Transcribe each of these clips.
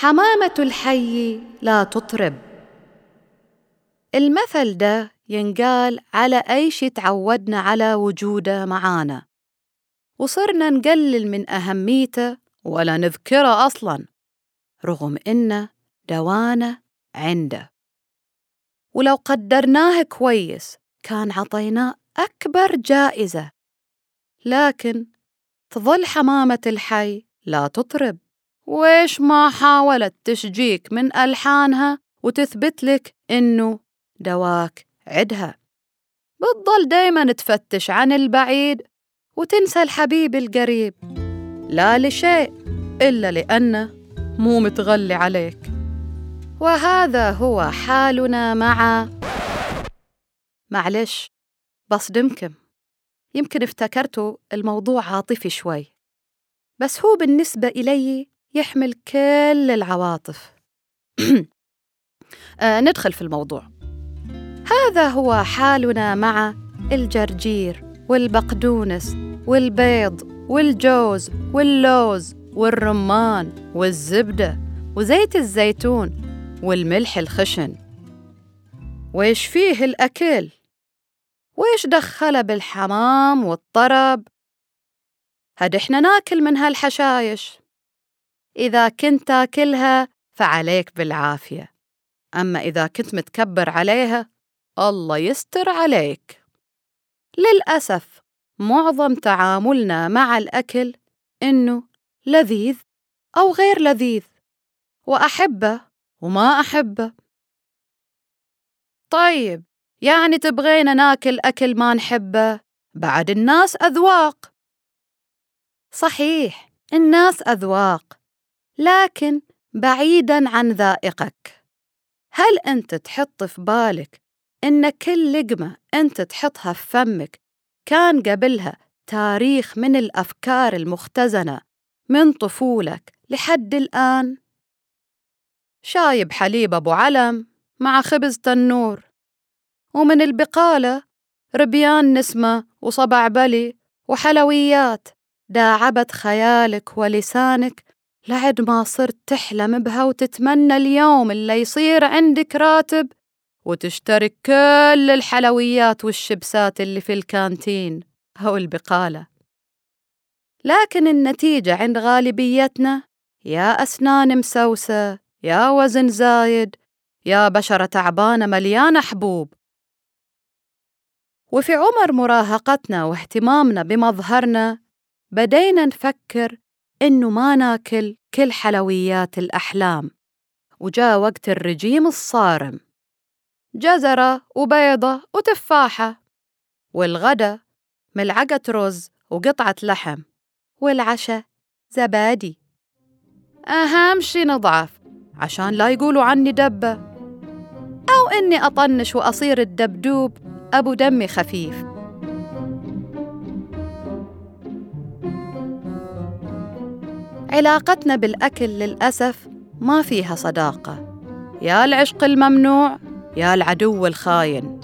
حمامة الحي لا تطرب. المثل ده ينقال على أي شي تعودنا على وجوده معانا. وصرنا نقلل من أهميته ولا نذكره أصلاً رغم إنه دوانة عنده. ولو قدرناه كويس كان عطيناه أكبر جائزة. لكن تظل حمامة الحي لا تطرب. ويش ما حاولت تشجيك من ألحانها وتثبت لك إنه دواك عدها. بتضل دايما تفتش عن البعيد وتنسى الحبيب القريب. لا لشيء إلا لأنه مو متغلي عليك. وهذا هو حالنا مع معلش بصدمكم. يمكن افتكرتوا الموضوع عاطفي شوي. بس هو بالنسبة إلي يحمل كل العواطف آه ندخل في الموضوع هذا هو حالنا مع الجرجير والبقدونس والبيض والجوز واللوز والرمان والزبدة وزيت الزيتون والملح الخشن ويش فيه الأكل؟ ويش دخله بالحمام والطرب؟ هاد إحنا ناكل من هالحشايش إذا كنت تاكلها فعليك بالعافية. أما إذا كنت متكبر عليها الله يستر عليك. للأسف معظم تعاملنا مع الأكل إنه لذيذ أو غير لذيذ وأحبه وما أحبه. طيب يعني تبغينا ناكل أكل ما نحبه بعد الناس أذواق؟ صحيح الناس أذواق. لكن بعيداً عن ذائقك هل أنت تحط في بالك إن كل لقمة أنت تحطها في فمك كان قبلها تاريخ من الأفكار المختزنة من طفولك لحد الآن؟ شايب حليب أبو علم مع خبز تنور ومن البقالة ربيان نسمة وصبع بلي وحلويات داعبت خيالك ولسانك لعد ما صرت تحلم بها وتتمنى اليوم اللي يصير عندك راتب وتشترك كل الحلويات والشبسات اللي في الكانتين أو البقالة. لكن النتيجة عند غالبيتنا يا أسنان مسوسة يا وزن زايد يا بشرة تعبانة مليانة حبوب وفي عمر مراهقتنا واهتمامنا بمظهرنا بدينا نفكر إنه ما ناكل كل حلويات الأحلام. وجاء وقت الرجيم الصارم. جزرة وبيضة وتفاحة. والغدا ملعقة رز وقطعة لحم. والعشاء زبادي. أهم شي نضعف عشان لا يقولوا عني دبة. أو إني أطنش وأصير الدبدوب أبو دمي خفيف. علاقتنا بالأكل للأسف ما فيها صداقة. يا العشق الممنوع يا العدو الخاين.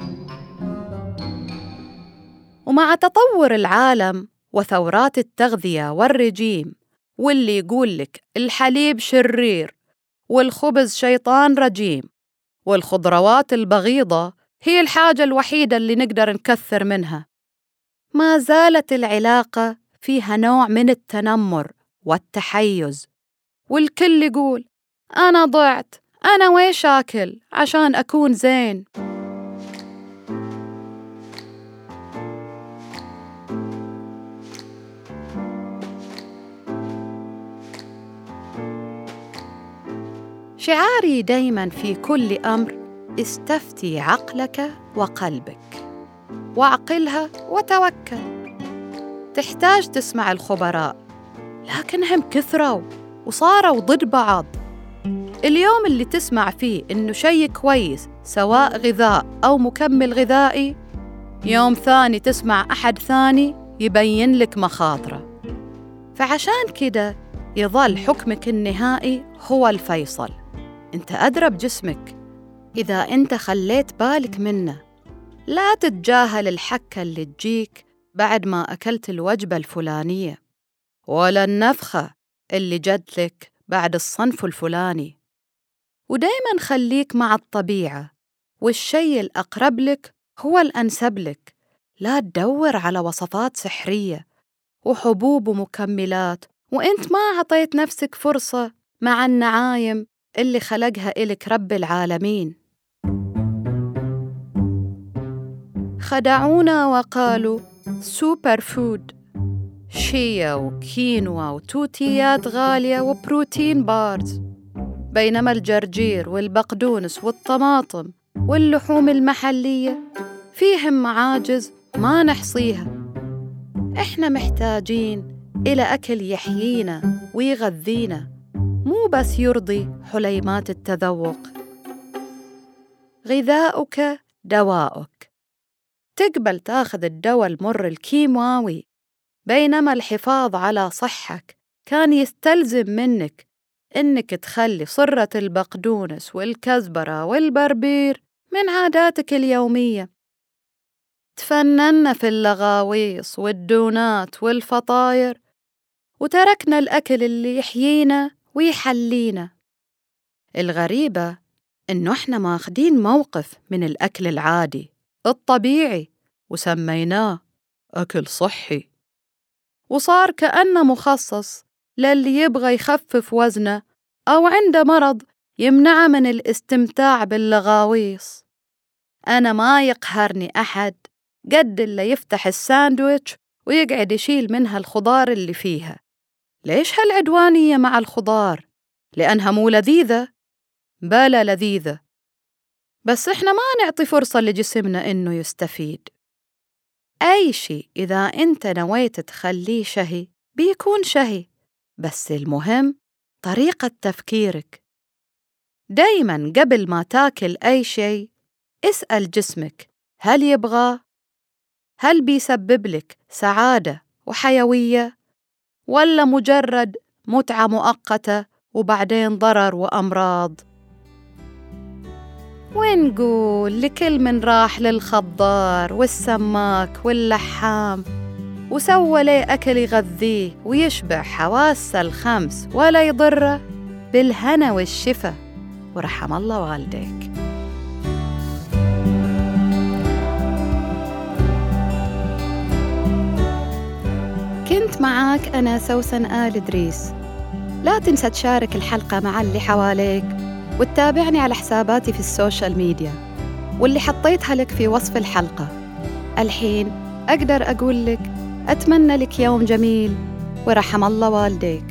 ومع تطور العالم وثورات التغذية والرجيم واللي يقول لك الحليب شرير والخبز شيطان رجيم والخضروات البغيضة هي الحاجة الوحيدة اللي نقدر نكثر منها. ما زالت العلاقة فيها نوع من التنمر والتحيز. والكل يقول أنا ضعت أنا ويش آكل عشان أكون زين. شعاري دايما في كل أمر استفتي عقلك وقلبك واعقلها وتوكل. تحتاج تسمع الخبراء. لكنهم كثروا وصاروا ضد بعض. اليوم اللي تسمع فيه إنه شيء كويس سواء غذاء أو مكمل غذائي يوم ثاني تسمع أحد ثاني يبين لك مخاطره. فعشان كده يظل حكمك النهائي هو الفيصل. أنت أدرى بجسمك إذا أنت خليت بالك منه لا تتجاهل الحكة اللي تجيك بعد ما أكلت الوجبة الفلانية. ولا النفخة اللي جت لك بعد الصنف الفلاني. ودايما خليك مع الطبيعة والشيء الأقرب لك هو الأنسب لك. لا تدور على وصفات سحرية وحبوب ومكملات وإنت ما عطيت نفسك فرصة مع النعايم اللي خلقها إلك رب العالمين. خدعونا وقالوا super food شيا وكينوا وتوتيات غالية و protein bars بينما الجرجير والبقدونس والطماطم واللحوم المحلية فيهم معاجز ما نحصيها. إحنا محتاجين إلى أكل يحيينا ويغذينا مو بس يرضي حليمات التذوق. غذاؤك دواؤك. تقبل تاخذ الدواء المر الكيماوي. بينما الحفاظ على صحك كان يستلزم منك إنك تخلي صرة البقدونس والكزبرة والبربير من عاداتك اليومية. تفننا في اللغاويص والدونات والفطاير وتركنا الأكل اللي يحيينا ويحلينا. الغريبة إنه إحنا ماخدين موقف من الأكل العادي الطبيعي وسميناه أكل صحي. وصار كأنه مخصص للي يبغى يخفف وزنه أو عنده مرض يمنعه من الاستمتاع باللغاويص أنا ما يقهرني أحد قد اللي يفتح الساندويتش ويقعد يشيل منها الخضار اللي فيها ليش هالعدوانية مع الخضار؟ لأنها مو لذيذة؟ بلا لذيذة بس إحنا ما نعطي فرصة لجسمنا إنه يستفيد أي شيء إذا أنت نويت تخليه شهي بيكون شهي بس المهم طريقة تفكيرك دايما قبل ما تاكل أي شيء اسأل جسمك هل يبغاه؟ هل بيسبب لك سعادة وحيوية؟ ولا مجرد متعة مؤقتة وبعدين ضرر وأمراض؟ ونقول لكل من راح للخضار والسماك واللحام؟ وسوى لي أكل يغذيه ويشبع حواسه الخمس ولا يضره بالهنا والشفا. ورحم الله والديك. كنت معاك أنا سوسن آل إدريس. لا تنسى تشارك الحلقة مع اللي حواليك. وتتابعني على حساباتي في السوشيال ميديا. واللي حطيتها لك في وصف الحلقة. الحين أقدر أقول لك أتمنى لك يوم جميل. ورحم الله والديك.